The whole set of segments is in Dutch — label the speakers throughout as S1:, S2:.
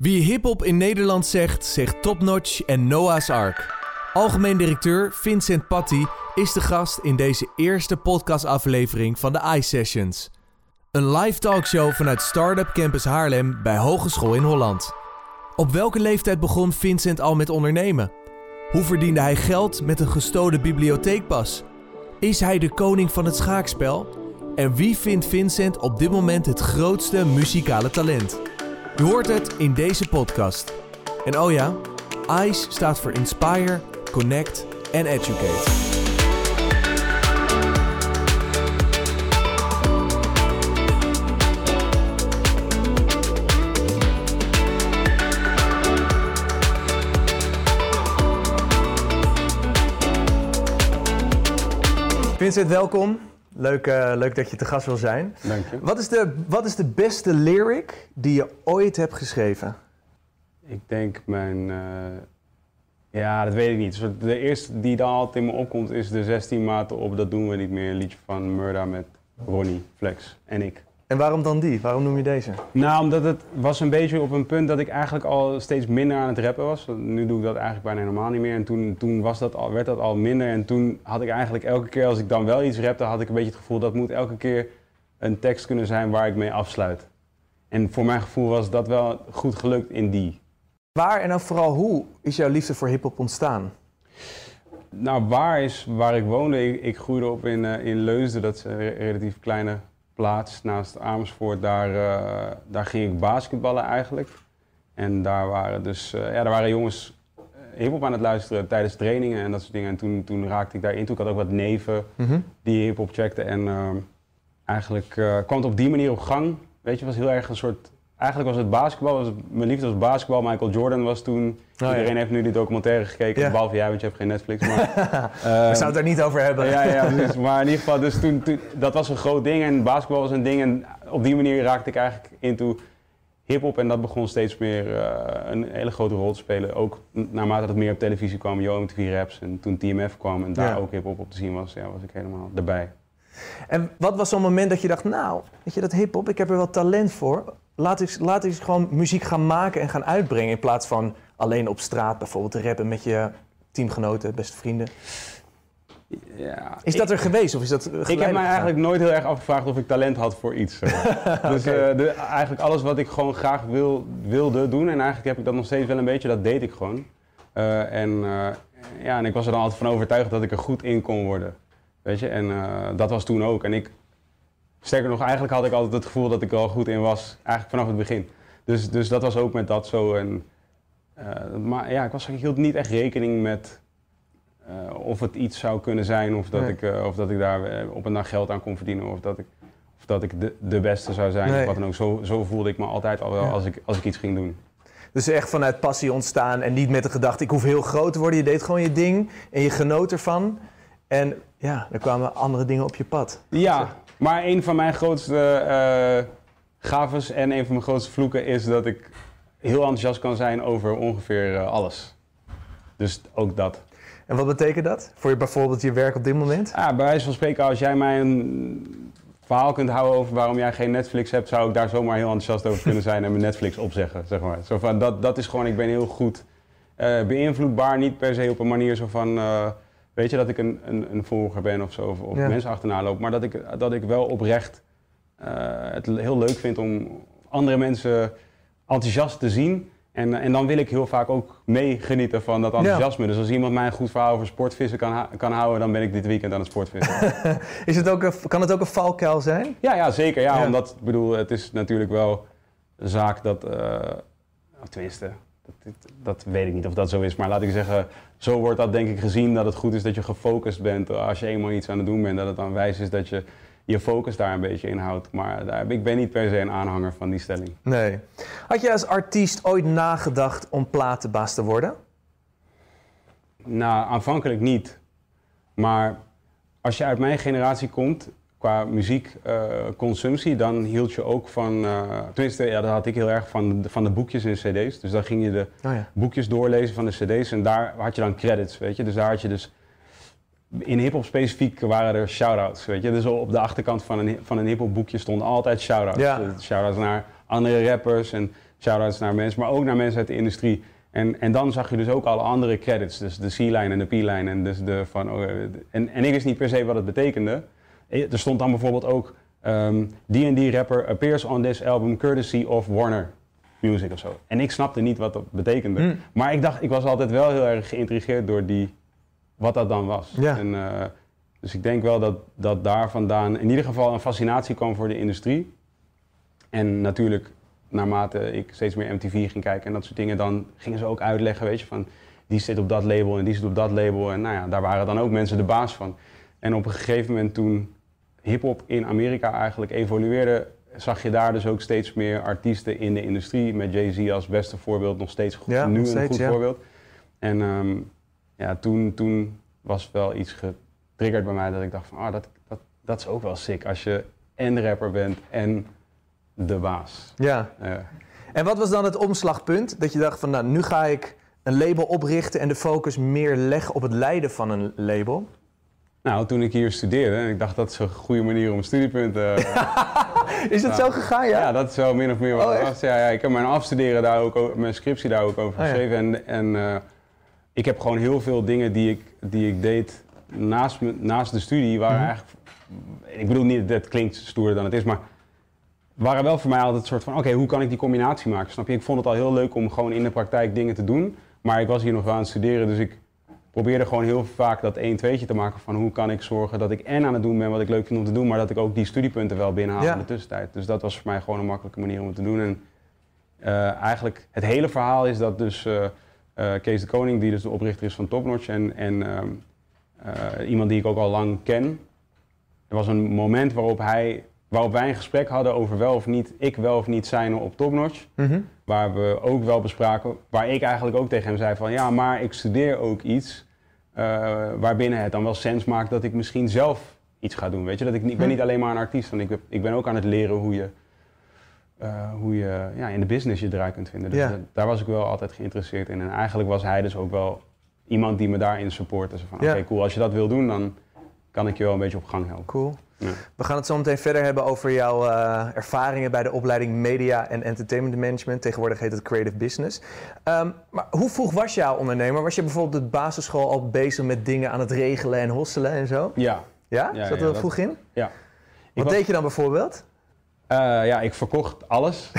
S1: Wie hip-hop in Nederland zegt, zegt Topnotch en Noah's Ark. Algemeen directeur Vincent Patty is de gast in deze eerste podcastaflevering van de iSessions. Een live talkshow vanuit Startup Campus Haarlem bij Hogeschool in Holland. Op welke leeftijd begon Vincent al met ondernemen? Hoe verdiende hij geld met een gestolen bibliotheekpas? Is hij de koning van het schaakspel? En wie vindt Vincent op dit moment het grootste muzikale talent? Je hoort het in deze podcast. En oh ja, ICE staat voor Inspire, Connect en Educate. Vincent, welkom. Leuk, uh, leuk dat je te gast wil zijn.
S2: Dank je.
S1: Wat is, de, wat is de beste lyric die je ooit hebt geschreven?
S2: Ik denk mijn... Uh, ja, dat weet ik niet. De eerste die dan altijd in me opkomt is de 16 maten op. Dat doen we niet meer. Een liedje van Murda met Ronnie, Flex en ik.
S1: En waarom dan die? Waarom noem je deze?
S2: Nou, omdat het was een beetje op een punt dat ik eigenlijk al steeds minder aan het rappen was. Nu doe ik dat eigenlijk bijna helemaal niet meer. En toen, toen was dat al, werd dat al minder. En toen had ik eigenlijk elke keer als ik dan wel iets rapte, had ik een beetje het gevoel dat moet elke keer een tekst kunnen zijn waar ik mee afsluit. En voor mijn gevoel was dat wel goed gelukt in die.
S1: Waar en dan vooral hoe is jouw liefde voor hip-hop ontstaan?
S2: Nou, waar is waar ik woonde. Ik, ik groeide op in, uh, in Leusden, dat is een relatief kleine plaats naast Amersfoort. Daar, uh, daar ging ik basketballen eigenlijk. En daar waren dus, uh, ja, daar waren jongens hip-hop aan het luisteren tijdens trainingen en dat soort dingen. En toen, toen raakte ik daarin. Toen ik had ook wat neven mm -hmm. die hip-hop checkten. En uh, eigenlijk kwam het op die manier op gang. Weet je, was heel erg een soort Eigenlijk was het basketbal, was, mijn liefde was basketbal. Michael Jordan was toen. Oh, iedereen ja. heeft nu die documentaire gekeken, ja. behalve jij, want je hebt geen Netflix. Maar,
S1: We zouden het er niet over hebben.
S2: Ja, ja dus, maar in ieder geval, dus toen, toen, dat was een groot ding en basketbal was een ding. En op die manier raakte ik eigenlijk into hip-hop en dat begon steeds meer uh, een hele grote rol te spelen. Ook naarmate het meer op televisie kwam, Yo MTV Raps en toen TMF kwam en daar ja. ook hip-hop op te zien was, ja, was ik helemaal erbij.
S1: En wat was zo'n moment dat je dacht, nou, weet je dat hip-hop, ik heb er wel talent voor laat ik, laat ik gewoon muziek gaan maken en gaan uitbrengen. In plaats van alleen op straat bijvoorbeeld te rappen met je teamgenoten, beste vrienden. Ja, is dat er geweest of is dat
S2: Ik heb mij eigenlijk nooit heel erg afgevraagd of ik talent had voor iets. dus okay. uh, de, eigenlijk alles wat ik gewoon graag wil, wilde doen en eigenlijk heb ik dat nog steeds wel een beetje, dat deed ik gewoon. Uh, en, uh, ja, en ik was er dan altijd van overtuigd dat ik er goed in kon worden. Weet je, en dat was toen ook. En ik Sterker nog, eigenlijk had ik altijd het gevoel dat ik er al goed in was, eigenlijk vanaf het begin. Dus, dus dat was ook met dat zo. En, uh, maar ja, ik, was, ik hield niet echt rekening met uh, of het iets zou kunnen zijn, of dat, nee. ik, uh, of dat ik daar op een dag geld aan kon verdienen, of dat ik, of dat ik de, de beste zou zijn. Nee. Of wat dan ook. Zo, zo voelde ik me altijd al wel ja. als, ik, als ik iets ging doen.
S1: Dus echt vanuit passie ontstaan en niet met de gedachte, ik hoef heel groot te worden. Je deed gewoon je ding en je genoot ervan. En ja, er kwamen andere dingen op je pad.
S2: Ja, maar een van mijn grootste uh, gaves en een van mijn grootste vloeken is dat ik heel enthousiast kan zijn over ongeveer uh, alles. Dus ook dat.
S1: En wat betekent dat voor je bijvoorbeeld je werk op dit moment?
S2: Ja, bij wijze van spreken, als jij mij een verhaal kunt houden over waarom jij geen Netflix hebt, zou ik daar zomaar heel enthousiast over kunnen zijn en mijn Netflix opzeggen. Zeg maar. zo van, dat, dat is gewoon, ik ben heel goed uh, beïnvloedbaar, niet per se op een manier zo van. Weet je, dat ik een, een, een volger ben of zo, of, of ja. mensen achterna loop. Maar dat ik, dat ik wel oprecht uh, het heel leuk vind om andere mensen enthousiast te zien. En, en dan wil ik heel vaak ook meegenieten van dat enthousiasme. Ja. Dus als iemand mij een goed verhaal over sportvissen kan, kan houden, dan ben ik dit weekend aan het sportvissen.
S1: is het ook een, kan het ook een valkuil zijn?
S2: Ja, ja zeker. Ja, ja. Omdat, ik bedoel, het is natuurlijk wel een zaak dat, uh, tenminste, dat, weet ik niet of dat zo is, maar laat ik zeggen, zo wordt dat denk ik gezien dat het goed is dat je gefocust bent. Als je eenmaal iets aan het doen bent, dat het dan wijs is dat je je focus daar een beetje in houdt. Maar daar, ik ben niet per se een aanhanger van die stelling.
S1: Nee. Had je als artiest ooit nagedacht om platenbaas te worden?
S2: Nou, aanvankelijk niet. Maar als je uit mijn generatie komt, qua muziekconsumptie, uh, dan hield je ook van, uh, tenminste, ja, dat had ik heel erg van, van de boekjes en cd's. Dus dan ging je de oh ja. boekjes doorlezen van de cd's en daar had je dan credits, weet je. Dus daar had je dus, in hiphop specifiek waren er shout-outs, weet je. Dus op de achterkant van een, van een hiphop boekje stonden altijd shout-outs. Ja. Shout-outs naar andere rappers en shout-outs naar mensen, maar ook naar mensen uit de industrie. En, en dan zag je dus ook alle andere credits, dus de C-line en de P-line. En, dus de van, oh, en, en ik wist niet per se wat het betekende. Er stond dan bijvoorbeeld ook ehm, D&D rapper appears on this album courtesy of Warner Music of zo. En ik snapte niet wat dat betekende.
S3: Hmm.
S2: Maar ik dacht, ik was altijd wel heel erg geïntrigeerd door die, wat dat dan was.
S3: Ja.
S2: En, eh, dus ik denk wel dat, dat daar vandaan in ieder geval een fascinatie kwam voor de industrie. En natuurlijk, naarmate ik steeds meer MTV ging kijken en dat soort dingen, dan gingen ze ook uitleggen, weet je, van die zit op dat label en die zit op dat label. En nou ja, daar waren dan ook mensen de baas van. En op een gegeven moment toen hip-hop in Amerika eigenlijk evolueerde, zag je daar dus ook steeds meer artiesten in de industrie. Met Jay-Z als beste voorbeeld, nog steeds goed,
S3: Ja,
S2: nu
S3: nog
S2: een goed
S3: ja.
S2: voorbeeld. En ehm, ja, toen, toen was wel iets getriggerd bij mij dat ik dacht van, ah, dat, dat, dat is ook wel sick als je en rapper bent en de baas.
S3: Ja.
S2: Eh,
S3: En wat was dan het omslagpunt? Dat je dacht van, nou, nu ga ik een label oprichten en de focus meer leggen op het leiden van een label.
S2: Nou, toen ik hier studeerde, en ik dacht dat is een goede manier om studiepunten
S3: Is dat zo gegaan, ja?
S2: Ja, dat is wel min of meer wat
S3: Oh,
S2: het
S3: echt?
S2: was. Ja, ja, ik heb mijn afstuderen daar ook, mijn scriptie daar ook over
S3: Oh, ja.
S2: geschreven. En, en eh, ik heb gewoon heel veel dingen die ik, die ik deed naast, naast de studie, waren
S3: Mhm.
S2: eigenlijk, ik bedoel niet, dat klinkt stoerder dan het is, maar waren wel voor mij altijd een soort van, oké, hoe kan ik die combinatie maken? Snap je? Ik vond het al heel leuk om gewoon in de praktijk dingen te doen, maar ik was hier nog wel aan het studeren, dus ik probeerde gewoon heel vaak dat 1 2 te maken van hoe kan ik zorgen dat ik en aan het doen ben wat ik leuk vind om te doen, maar dat ik ook die studiepunten wel binnenhaal
S3: Ja.
S2: in de tussentijd. Dus dat was voor mij gewoon een makkelijke manier om het te doen. En eh, eigenlijk het hele verhaal is dat dus eh, eh, Kees de Koning, die dus de oprichter is van Topnotch en, en ehm, eh, iemand die ik ook al lang ken. Er was een moment waarop, hij, waarop wij een gesprek hadden over wel of niet, ik wel of niet zijn op Topnotch.
S3: Mhm.
S2: Waar we ook wel bespraken, waar ik eigenlijk ook tegen hem zei van ja, maar ik studeer ook iets eh, waarbinnen het dan wel sens maakt dat ik misschien zelf iets ga doen. Weet je, dat ik, niet- ik ben
S3: Hm.
S2: niet alleen maar een artiest, want ik, ben- ik ben ook aan het leren hoe je, eh, hoe je ja, in de business je draai kunt vinden. Dus
S3: Ja.
S2: dat- daar was ik wel altijd geïnteresseerd in. En eigenlijk was hij dus ook wel iemand die me daarin supportte. Van
S3: Ja.
S2: oké, cool, als je dat wil doen, dan kan ik je wel een beetje op gang helpen.
S3: Cool.
S2: Ja.
S3: We gaan het zo meteen verder hebben over jouw eh, ervaringen bij de opleiding Media en Entertainment Management. Tegenwoordig heet het Creative Business. Ehm, maar hoe vroeg was al ondernemer? Was je bijvoorbeeld op de basisschool al bezig met dingen aan het regelen en hosselen en zo?
S2: Ja,
S3: Ja?
S2: Ja,
S3: Zat er
S2: dat-
S3: vroeg in?
S2: ja. Ik
S3: Wat
S2: was-
S3: deed je dan bijvoorbeeld?
S2: Eh, ja, ik verkocht alles.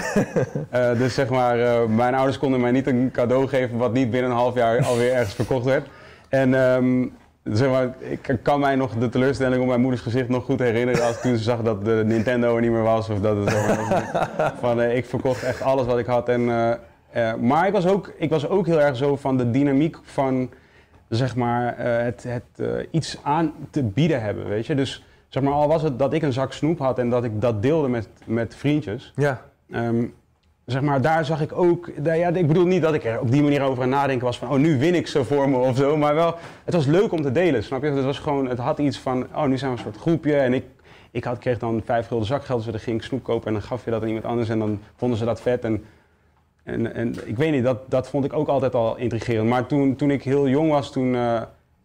S2: Eh, dus zeg maar, mijn ouders konden mij niet een cadeau geven wat niet binnen een half jaar alweer ergens verkocht werd. En ehm, zeg maar, ik kan mij nog de teleurstelling op mijn moeders gezicht nog goed herinneren als toen ze zag dat de Nintendo er niet meer was. Of dat het, zeg maar, van, eh, ik verkocht echt alles wat ik had. En, eh, eh, maar ik was, ook, ik was ook heel erg zo van de dynamiek van zeg maar, het, het iets aan te bieden hebben, weet je. Dus zeg maar, al was het dat ik een zak snoep had en dat ik dat deelde met, met vriendjes.
S3: Ja.
S2: Ehm, zeg maar, daar zag ik ook, daar- ja, ik bedoel niet dat ik er op die manier over aan nadenken was van, oh nu win ik ze voor me of zo, maar wel, het was leuk om te delen, snap je? Het was gewoon, het had iets van, oh nu zijn we een soort groepje en ik, ik had, kreeg dan vijf gulden zakgeld, dus dan ging ik snoep kopen en dan gaf je dat aan iemand anders en dan vonden ze dat vet en, en, en ik weet niet, dat, dat vond ik ook altijd al intrigerend. Maar toen, toen ik heel jong was, toen, eh,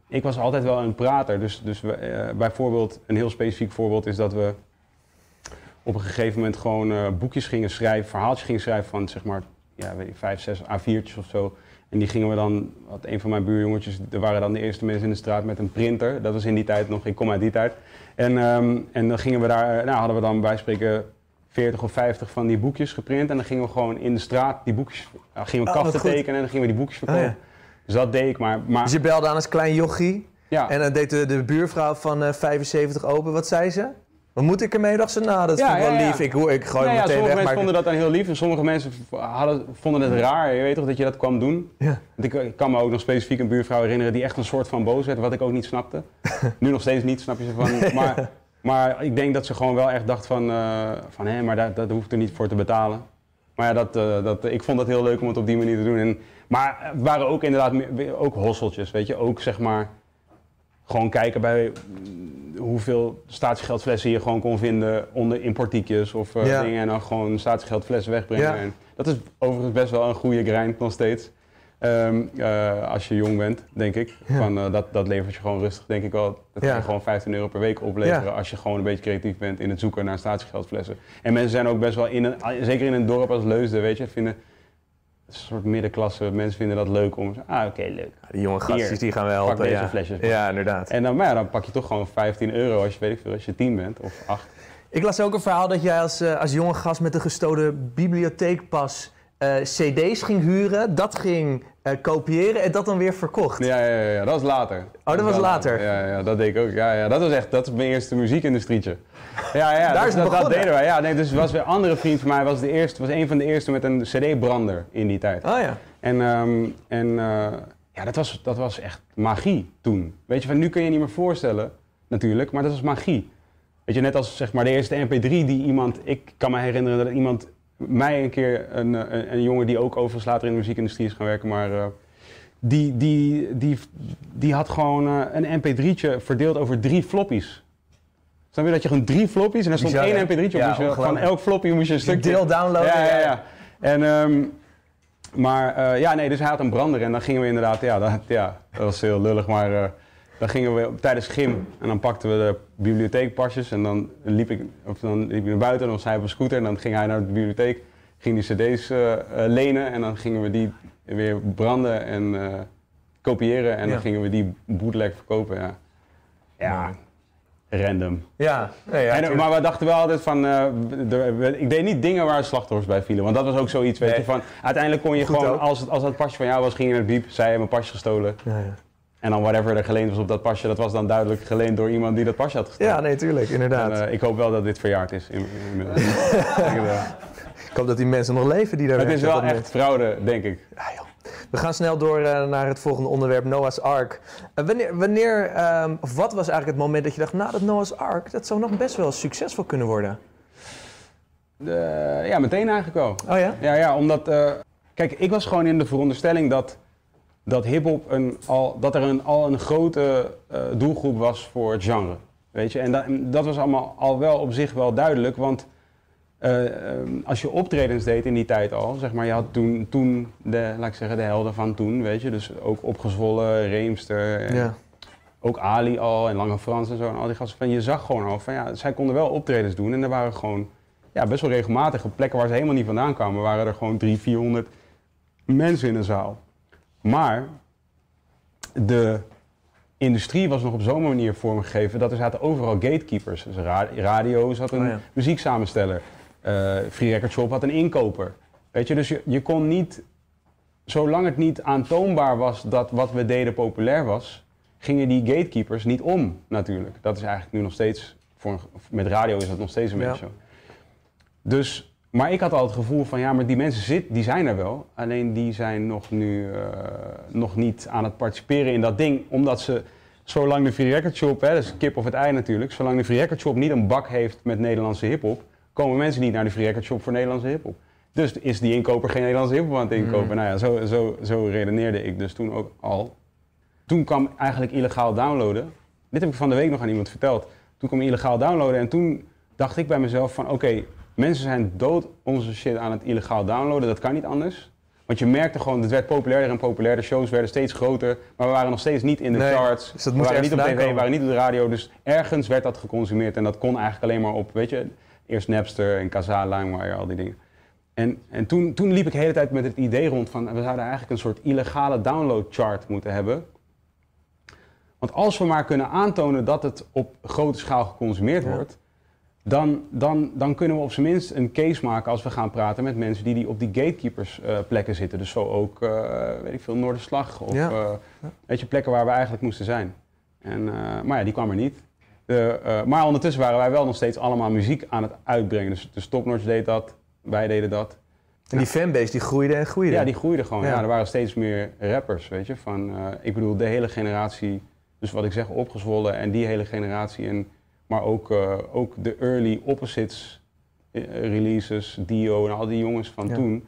S2: ik was altijd wel een prater, dus, dus we, eh, bijvoorbeeld, een heel specifiek voorbeeld is dat we op een gegeven moment gewoon eh, boekjes gingen schrijven, verhaaltjes gingen schrijven van zeg maar ja, weet ik, vijf, zes A4'tjes of zo. En die gingen we dan, had een van mijn buurjongetjes, er waren dan de eerste mensen in de straat met een printer. Dat was in die tijd nog, ik kom uit die tijd. En, ehm, en dan gingen we daar, nou hadden we dan bij spreken 40 of 50 van die boekjes geprint. En dan gingen we gewoon in de straat die boekjes, ja, gingen we
S3: Oh,
S2: tekenen en dan gingen we die boekjes verkopen.
S3: Oh, ja.
S2: Dus dat deed ik, maar, maar
S3: Dus je belde aan als klein jochie
S2: ja.
S3: en dan deed de, de buurvrouw van eh, 75 open. Wat zei ze? Wat moet ik ermee? Dacht ze, nou dat
S2: Ja,
S3: vind ik wel
S2: ja, ja.
S3: lief. Ik, ik gooi
S2: ja,
S3: meteen
S2: sommige
S3: weg.
S2: mensen
S3: Maar...
S2: vonden dat dan heel lief en sommige mensen hadden, vonden het raar. Je weet toch dat je dat kwam doen? Want ik, ik kan me ook nog specifiek een buurvrouw herinneren die echt een soort van boos werd, wat ik ook niet snapte. nu nog steeds niet, snap je ze van. Maar, maar ik denk dat ze gewoon wel echt dacht van, eh, van hé, maar daar, dat hoeft er niet voor te betalen. Maar ja, dat, eh, dat, ik vond het heel leuk om het op die manier te doen. En, maar het waren ook inderdaad ook hosseltjes, weet je. Ook zeg maar, gewoon kijken bij mm, hoeveel statiegeldflessen je gewoon kon vinden onder importiekjes of eh,
S3: Ja.
S2: dingen. En dan gewoon statiegeldflessen wegbrengen.
S3: Ja.
S2: En dat is overigens best wel een goede grind nog steeds. Ehm, eh, als je jong bent, denk ik.
S3: Ja.
S2: Van, eh, dat, dat levert je gewoon rustig, denk ik wel. Dat kan je gewoon 15 euro per week opleveren als je gewoon een beetje creatief bent in het zoeken naar statiegeldflessen. En mensen zijn ook best wel, in een, zeker in een dorp als Leusden, weet je, vinden een soort middenklasse. Mensen vinden dat leuk om. Ah, oké, leuk.
S1: Die jonge gastjes
S2: Hier,
S1: die gaan wel
S2: pak
S1: helpen.
S2: deze
S1: ja.
S2: flesjes.
S1: Ja, inderdaad.
S2: En dan, maar ja, dan pak je toch gewoon 15 euro als je, weet ik veel, als je 10 bent of 8.
S1: Ik las ook een verhaal dat jij als, eh, als jonge gast met een gestolen bibliotheekpas eh, cd's ging huren, dat ging kopiëren en dat dan weer verkocht.
S2: Ja, ja, ja, ja, dat was later.
S1: Oh, dat was later?
S2: Ja, ja, dat deed ik ook. Ja, ja, dat was echt, dat is mijn eerste muziekindustrietje. Ja, ja,
S1: Daar is
S2: dat, dat deden wij. Ja, nee, dus was weer een andere vriend van mij, was, de eerste, was een van de eerste met een cd-brander in die tijd.
S1: Oh ja.
S2: En, ehm, en eh, ja, dat was, dat was echt magie toen. Weet je, van nu kun je je niet meer voorstellen, natuurlijk, maar dat was magie. Weet je, net als zeg maar de eerste MP3 die iemand, ik kan me herinneren dat iemand mij een keer, een, een, een jongen die ook overigens later in de muziekindustrie is gaan werken, maar eh, die, die, die, die had gewoon eh, een MP3'tje verdeeld over drie floppies. Snap je dat je gewoon drie floppies en er stond één MP3'tje op,
S1: Ja,
S2: van elk floppy moest je een
S1: Je
S2: stukje...
S1: deel downloaden.
S2: Ja, ja, ja. En, ehm, maar eh, ja, nee, dus hij had een brander en dan gingen we inderdaad, ja, dat, ja, dat was heel lullig, maar dan gingen we tijdens gym en dan pakten we de bibliotheekpasjes en dan liep ik, of dan liep ik naar buiten en dan was hij op een scooter en dan ging hij naar de bibliotheek, ging die cd's eh, eh, lenen en dan gingen we die weer branden en eh, kopiëren en
S1: Ja.
S2: dan gingen we die bootleg verkopen, ja. Ja, random.
S1: Ja, nee, ja,
S2: En, maar we dachten wel altijd van, ik deed niet dingen waar slachtoffers bij vielen. Want dat was ook zoiets, weet
S1: Nee.
S2: je, van uiteindelijk kon je
S1: Goed
S2: gewoon,
S1: ook.
S2: als, als dat pasje van jou was, ging je naar het biep, zij hebben mijn pasje gestolen.
S1: Ja, ja.
S2: En dan whatever er geleend was op dat pasje, dat was dan duidelijk geleend door iemand die dat pasje had gestolen.
S1: ja, nee, tuurlijk, inderdaad.
S2: En, eh, ik hoop wel dat dit verjaard is. In, inmiddels. Ik,
S1: hoop dat die mensen nog leven die daar
S2: het is wel echt fraude, denk ik.
S1: We gaan snel door eh, naar het volgende onderwerp, Noah's Ark. Eh, wanneer, wanneer ehm, of wat was eigenlijk het moment dat je dacht, nou, dat Noah's Ark, dat zou nog best wel succesvol kunnen worden?
S2: Ja, meteen eigenlijk wel.
S1: Oh ja?
S2: Ja, ja, omdat. kijk, ik was gewoon in de veronderstelling dat, dat hip-hop een, al, dat er een, al een grote eh, doelgroep was voor het genre. Weet je, en dat, en dat was allemaal al wel op zich wel duidelijk, want eh, ehm, als je optredens deed in die tijd al, zeg maar, je had toen, toen de, laat ik zeggen, de helden van toen, weet je, dus ook opgezwollen, Reemster, en
S1: Ja.
S2: ook Ali al en Lange Frans en zo en al die gasten. Van, je zag gewoon al van ja, zij konden wel optredens doen en er waren gewoon ja, best wel regelmatig op plekken waar ze helemaal niet vandaan kwamen, waren er gewoon 300, 400 mensen in de zaal. Maar de industrie was nog op zo'n manier vormgegeven dat er zaten overal gatekeepers. Dus ra- radio zat een
S1: Oh ja.
S2: muzieksamensteller, eh Free Record Shop had een inkoper. Weet je, dus je, je kon niet, zolang het niet aantoonbaar was dat wat we deden populair was, gingen die gatekeepers niet om natuurlijk. Dat is eigenlijk nu nog steeds, voor, met radio is dat nog steeds een
S1: Ja.
S2: beetje zo. Dus, maar ik had al het gevoel van ja, maar die mensen zit, die zijn er wel. Alleen die zijn nog nu eh, nog niet aan het participeren in dat ding. Omdat ze, zolang de Free Record Shop, hè, dat is kip of het ei natuurlijk. Zolang de Free Record Shop niet een bak heeft met Nederlandse hiphop, komen mensen niet naar de Free Record Shop voor Nederlandse hiphop. Dus is die inkoper geen Nederlandse hiphop aan het inkopen.
S1: Mm.
S2: Nou ja, zo, zo, zo redeneerde ik dus toen ook al. Toen kwam eigenlijk illegaal downloaden. Dit heb ik van de week nog aan iemand verteld. Toen kwam illegaal downloaden en toen dacht ik bij mezelf van oké, mensen zijn dood onze shit aan het illegaal downloaden. Dat kan niet anders. Want je merkte gewoon, het werd populairder en populairder. Shows werden steeds groter, maar we waren nog steeds niet in de
S1: Nee,
S2: charts.
S1: dus dat
S2: we waren niet op tv, we waren niet op de radio. Dus ergens werd dat geconsumeerd en dat kon eigenlijk alleen maar op, weet je, eerst Napster en Kazaa, LimeWire, al die dingen. En, en toen, toen liep ik de hele tijd met het idee rond van, we zouden eigenlijk een soort illegale downloadchart moeten hebben. Want als we maar kunnen aantonen dat het op grote schaal geconsumeerd
S1: Ja.
S2: wordt, dan, dan, dan kunnen we op zijn minst een case maken als we gaan praten met mensen die, die op die gatekeepers eh, plekken zitten. Dus zo ook, eh, weet ik veel, Noorderslag of
S1: Ja.
S2: eh,
S1: Ja.
S2: weet je, plekken waar we eigenlijk moesten zijn. En, maar ja, die kwam er niet. De, maar ondertussen waren wij wel nog steeds allemaal muziek aan het uitbrengen. Dus de Stopnotch deed dat, wij deden dat.
S1: En die fanbase die groeide en groeide.
S2: Ja, die groeide gewoon.
S1: Ja.
S2: Ja. er waren steeds meer rappers, weet je. Van, ik bedoel, de hele generatie, dus wat ik zeg, opgezwollen en die hele generatie. En, maar ook, eh, ook de early opposites eh, releases, Dio en al die jongens van
S1: Ja.
S2: toen.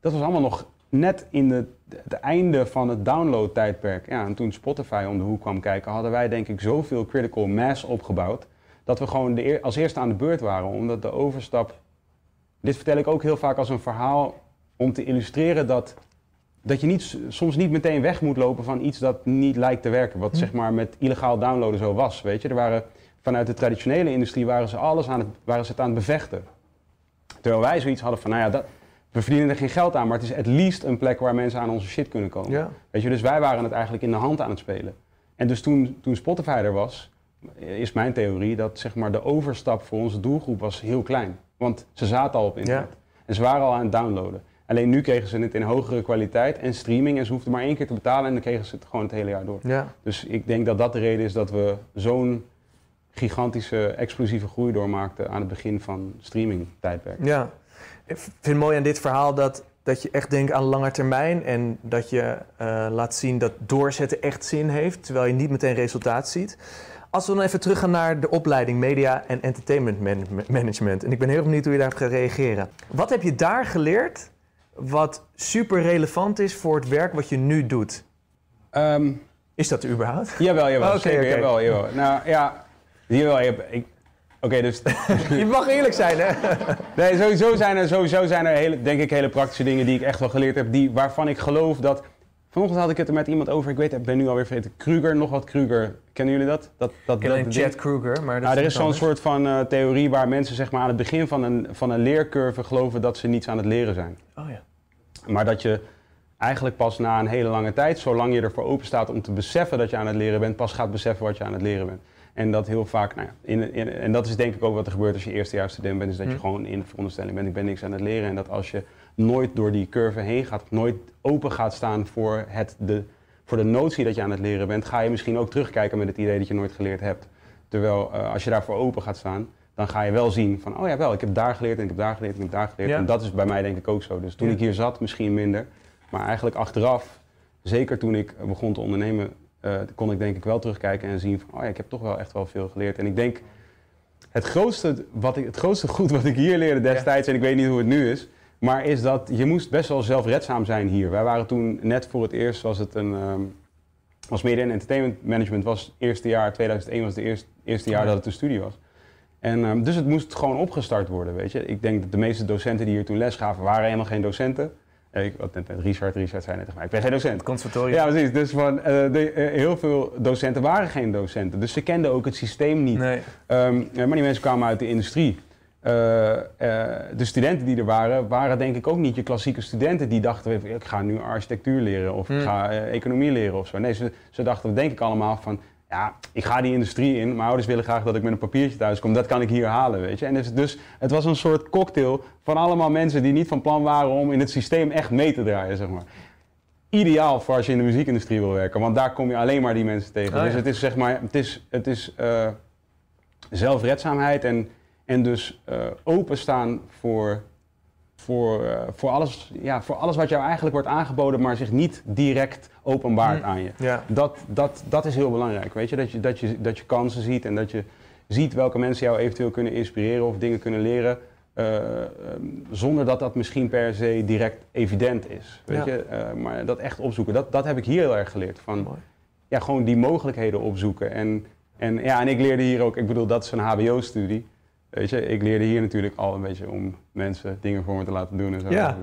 S2: Dat was allemaal nog net in de, het einde van het download-tijdperk. Ja, en toen Spotify om de hoek kwam kijken, hadden wij denk ik zoveel critical mass opgebouwd. Dat we gewoon de eer- als eerste aan de beurt waren. Omdat de overstap dit vertel ik ook heel vaak als een verhaal om te illustreren dat, dat je niet, soms niet meteen weg moet lopen van iets dat niet lijkt te werken. Wat zeg maar met illegaal downloaden zo was. Weet je? Er waren, vanuit de traditionele industrie waren ze alles aan het, waren ze het aan het bevechten. Terwijl wij zoiets hadden van, nou ja, dat, we verdienen er geen geld aan, maar het is at least een plek waar mensen aan onze shit kunnen komen.
S1: Ja.
S2: Weet je, dus wij waren het eigenlijk in de hand aan het spelen. En dus toen, toen Spotify er was, is mijn theorie dat zeg maar, de overstap voor onze doelgroep was heel klein. Want ze zaten al op internet. En ze waren al aan het downloaden. Alleen nu kregen ze het in hogere kwaliteit en streaming. En ze hoefden maar één keer te betalen en dan kregen ze het gewoon het hele jaar door.
S1: Ja.
S2: Dus ik denk dat dat de reden is dat we zo'n gigantische, explosieve groei doormaakten aan het begin van streaming-tijdperk.
S1: Ja. Ik vind het mooi aan dit verhaal dat, dat je echt denkt aan lange termijn en dat je eh, laat zien dat doorzetten echt zin heeft, terwijl je niet meteen resultaat ziet. Als we dan even teruggaan naar de opleiding Media en Entertainment Man- Management. En ik ben heel benieuwd hoe je daarop gaat reageren. Wat heb je daar geleerd wat super relevant is voor het werk wat je nu doet?
S2: Ehm,
S1: Is dat er überhaupt?
S2: jawel, jawel,
S1: Oké,
S2: zeker, jawel, jawel. Nou ja, jawel, ik... Oké, dus
S1: Je mag eerlijk zijn, hè?
S2: Nee, sowieso zijn er, sowieso zijn er hele, denk ik hele praktische dingen die ik echt wel geleerd heb, die, waarvan ik geloof dat... Vanochtend had ik het er met iemand over, ik weet, ik ben nu alweer vergeten, Kruger, nog wat Kruger. Kennen jullie dat? dat, dat
S1: Ik ken alleen
S2: ding?
S1: Kruger, maar dat
S2: Nou, er is zo'n soort van eh, theorie waar mensen zeg maar, aan het begin van een, van een leercurve geloven dat ze niets aan het leren zijn.
S1: Oh ja.
S2: Maar dat je eigenlijk pas na een hele lange tijd, zolang je ervoor open staat om te beseffen dat je aan het leren bent, pas gaat beseffen wat je aan het leren bent. En dat heel vaak, nou ja, in, in- en dat is denk ik ook wat er gebeurt als je eerstejaars student bent, is dat je
S1: Hm.
S2: gewoon in de veronderstelling bent, ik ben niks aan het leren. En dat als je nooit door die curve heen gaat, nooit open gaat staan voor, het, de, voor de notie dat je aan het leren bent, ga je misschien ook terugkijken met het idee dat je nooit geleerd hebt. Terwijl eh, als je daarvoor open gaat staan, dan ga je wel zien van, oh ja wel, ik heb daar geleerd en ik heb daar geleerd en ik heb daar geleerd.
S1: Ja.
S2: En dat is bij mij denk ik ook zo. Dus toen
S1: Ja.
S2: ik hier zat, misschien minder. Maar eigenlijk achteraf, zeker toen ik begon te ondernemen, eh, kon ik denk ik wel terugkijken en zien van, oh ja, ik heb toch wel echt wel veel geleerd. En ik denk, het grootste, wat ik, het grootste goed wat ik hier leerde destijds, en ik weet niet hoe het nu is, maar is dat je moest best wel zelfredzaam zijn hier. Wij waren toen net voor het eerst, was het een, ehm, was Media en Entertainment Management, was het eerste jaar, 2001 was het eerste, eerste jaar
S1: ja.
S2: dat het een studie was. En, ehm, dus het moest gewoon opgestart worden, weet je. Ik denk dat de meeste docenten die hier toen les gaven, waren helemaal geen docenten. Ik net Richard, Richard zei net tegen mij, ik ben geen docent.
S1: Het conservatorium.
S2: Ja, precies. Dus van, eh, de, eh, heel veel docenten waren geen docenten. Dus ze kenden ook het systeem niet.
S1: Nee.
S2: Ehm, eh, maar die mensen kwamen uit de industrie. De studenten die er waren, waren denk ik ook niet je klassieke studenten die dachten, ik ga nu architectuur leren of ik
S1: Hmm.
S2: ga economie leren of zo. Nee, ze, ze dachten denk ik allemaal van, ja, ik ga die industrie in. Mijn ouders willen graag dat ik met een papiertje thuis kom. Dat kan ik hier halen, weet je. En dus, dus het was een soort cocktail van allemaal mensen die niet van plan waren om in het systeem echt mee te draaien, zeg maar. Ideaal voor als je in de muziekindustrie wil werken, want daar kom je alleen maar die mensen tegen.
S1: Oh,
S2: dus het is zeg maar, het is, het is eh, zelfredzaamheid en, en dus eh, openstaan voor, voor, eh, voor, alles, ja, voor alles wat jou eigenlijk wordt aangeboden, maar zich niet direct openbaart
S1: Hm.
S2: aan je.
S1: Ja.
S2: Dat, dat, dat is heel belangrijk, weet je? Dat, je, dat, je? dat je kansen ziet en dat je ziet welke mensen jou eventueel kunnen inspireren of dingen kunnen leren. eh, ehm, zonder dat dat misschien per se direct evident is. Weet
S1: Ja.
S2: je? Eh, maar dat echt opzoeken, dat, dat heb ik hier heel erg geleerd. Van,
S1: Mooi.
S2: ja, gewoon die mogelijkheden opzoeken. En, en, ja, en ik leerde hier ook, ik bedoel, dat is een HBO-studie. Weet je, ik leerde hier natuurlijk al een beetje om mensen dingen voor me te laten doen en zo.
S1: Ja.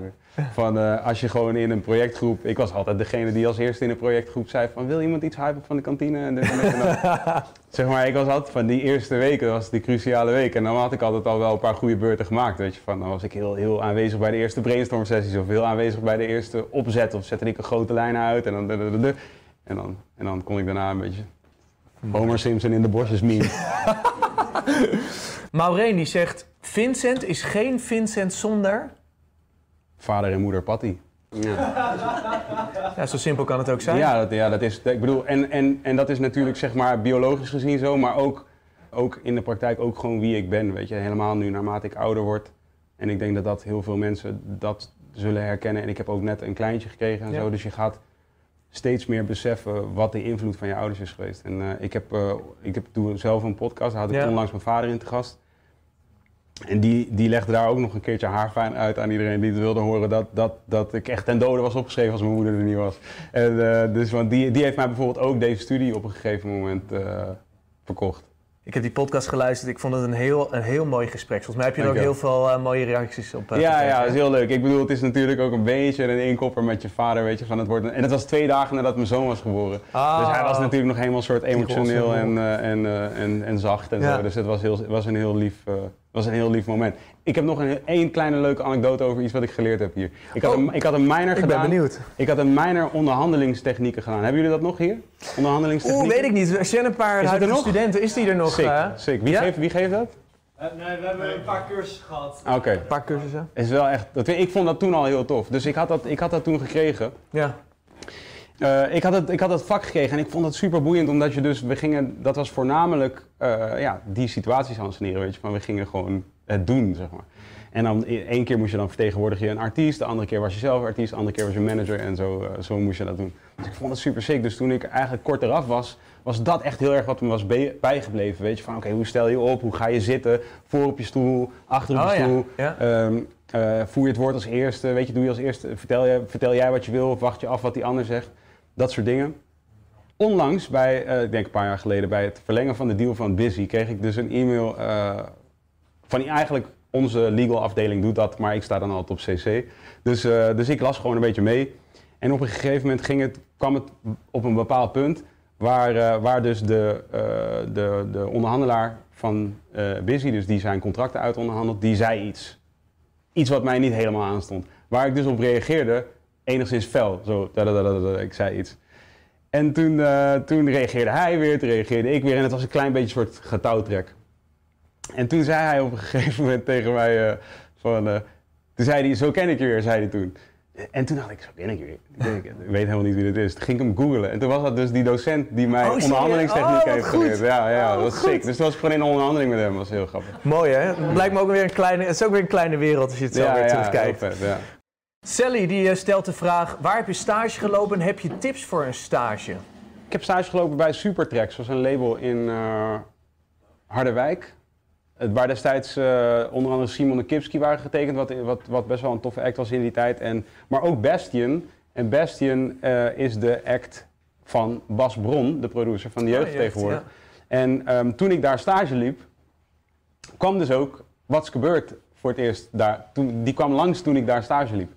S2: Van eh, als je gewoon in een projectgroep, ik was altijd degene die als eerste in een projectgroep zei van wil iemand iets hypen van de kantine en dit en dit en dat. zeg maar, ik was altijd van die eerste weken, dat was die cruciale week. En dan had ik altijd al wel een paar goede beurten gemaakt, weet je. Van, dan was ik heel, heel aanwezig bij de eerste brainstorm sessies of heel aanwezig bij de eerste opzet of zette ik een grote lijn uit en dan, en dan, en dan kon ik daarna een beetje Homer Simpson in de bosjes meme.
S1: Maureen die zegt, Vincent is geen Vincent zonder...
S2: Vader en moeder Patty. Ja.
S1: Ja, zo simpel kan het ook zijn.
S2: Ja, dat, ja, dat is. Ik bedoel, en, en, en dat is natuurlijk zeg maar biologisch gezien zo, maar ook, ook in de praktijk ook gewoon wie ik ben. Weet je, helemaal nu naarmate ik ouder word. En ik denk dat dat heel veel mensen dat zullen herkennen. En ik heb ook net een kleintje gekregen en
S1: Ja.
S2: zo. Dus je gaat steeds meer beseffen wat de invloed van je ouders is geweest. En eh, ik heb, eh, ik heb toen zelf een podcast, daar had ik
S1: Ja.
S2: onlangs mijn vader in te gast. En die, die legde daar ook nog een keertje haarfijn uit aan iedereen die het wilde horen. Dat, dat, dat ik echt ten dode was opgeschreven als mijn moeder er niet was. En, eh, dus, want die, die heeft mij bijvoorbeeld ook deze studie op een gegeven moment eh, verkocht.
S1: Ik heb die podcast geluisterd. Ik vond het een heel, een heel mooi gesprek. Volgens mij heb je er ook heel veel eh, mooie reacties op.
S2: ja,
S1: gekregen,
S2: ja, dat is heel leuk. Ik bedoel, het is natuurlijk ook een beetje een inkopper met je vader, weet je, van het wordt. En het was twee dagen nadat mijn zoon was geboren.
S1: Ah.
S2: Dus hij was natuurlijk nog helemaal soort emotioneel en, en, en, en zacht en
S1: Ja.
S2: zo. Dus het was, heel, was een heel lief, was een heel lief moment. Ik heb nog een één kleine leuke anekdote over iets wat ik geleerd heb hier. Ik had,
S1: Oh,
S2: een, ik had een minor
S1: Ik
S2: gedaan.
S1: ben benieuwd.
S2: Ik had een minor onderhandelingstechnieken gedaan. Hebben jullie dat nog hier? Onderhandelingstechnieken?
S1: Oeh, weet ik niet. Er zijn een paar
S2: er
S1: huidige studenten. Is die er nog?
S2: Sick, sick. Wie,
S1: Ja?
S2: geeft, wie geeft dat?
S4: Eh, nee, we hebben een paar cursussen gehad.
S2: Oké.
S1: Een paar cursussen.
S2: Is wel echt, dat, ik vond dat toen al heel tof. Dus ik had dat, ik had dat toen gekregen.
S1: Ja.
S2: Eh, ik, had het, ik had het vak gekregen en ik vond het super boeiend, omdat je dus, we gingen, dat was voornamelijk eh, ja, die situaties handsneren, weet je, van we gingen gewoon het doen, zeg maar. En dan e- één keer moest je dan vertegenwoordigen je een artiest, de andere keer was je zelf artiest, de andere keer was je manager en zo, eh, zo moest je dat doen. Dus ik vond het super sick. Dus toen ik eigenlijk kort eraf was, was dat echt heel erg wat me was bijgebleven, weet je, van oké, hoe stel je op, hoe ga je zitten, voor op je stoel, achter op je
S1: Oh,
S2: stoel.
S1: Ja.
S2: Ehm, eh, voer je het woord als eerste, weet je, doe je als eerste, vertel, je, vertel jij wat je wil of wacht je af wat die ander zegt. Dat soort dingen. Onlangs, bij, eh, ik denk een paar jaar geleden, bij het verlengen van de deal van Busy, kreeg ik dus een e-mail eh, van eigenlijk onze legal afdeling doet dat, maar ik sta dan altijd op CC. Dus, eh, dus ik las gewoon een beetje mee. En op een gegeven moment ging het, kwam het op een bepaald punt waar, waar dus de, de, de onderhandelaar van Busy, dus die zijn contracten uit onderhandeld, die zei iets. Iets wat mij niet helemaal aanstond. Waar ik dus op reageerde, enigszins fel. Zo, dadadadada, ik zei iets. En toen, eh, toen reageerde hij weer, toen reageerde ik weer. En het was een klein beetje een soort getouwtrek. En toen zei hij op een gegeven moment tegen mij eh, van... eh, toen zei hij, zo ken ik je weer, zei hij toen. En toen dacht ik, zo ken ik je weer. Ik, weet helemaal niet wie dit is. Toen ging ik hem googlen. En toen was dat dus die docent die mij
S1: Oh,
S2: onderhandelingstechniek
S1: Oh,
S2: heeft geleerd. Ja, ja,
S1: Oh,
S2: dat was
S1: goed.
S2: sick. Dus toen was ik gewoon in een onderhandeling met hem. Dat was heel grappig.
S1: Mooi hè? Het blijkt me ook weer een kleine, het is ook weer een kleine wereld als je het zo weer terugkijkt.
S2: vet, ja.
S1: Sally die eh, stelt de vraag, waar heb je stage gelopen en heb je tips voor een stage?
S2: Ik heb stage gelopen bij Supertracks, dat was een label in eh, Harderwijk. Waar destijds eh, onder andere Simon en Kipski waren getekend, wat, wat, wat best wel een toffe act was in die tijd. En, maar ook Bastion. En Bastion is de act van Bas Bron, de producer van de jeugd
S1: jeugd,
S2: tegenwoordig. En ehm, toen ik daar stage liep, kwam dus ook Wat's Gebeurd voor het eerst daar. Toen, die kwam langs toen ik daar stage liep.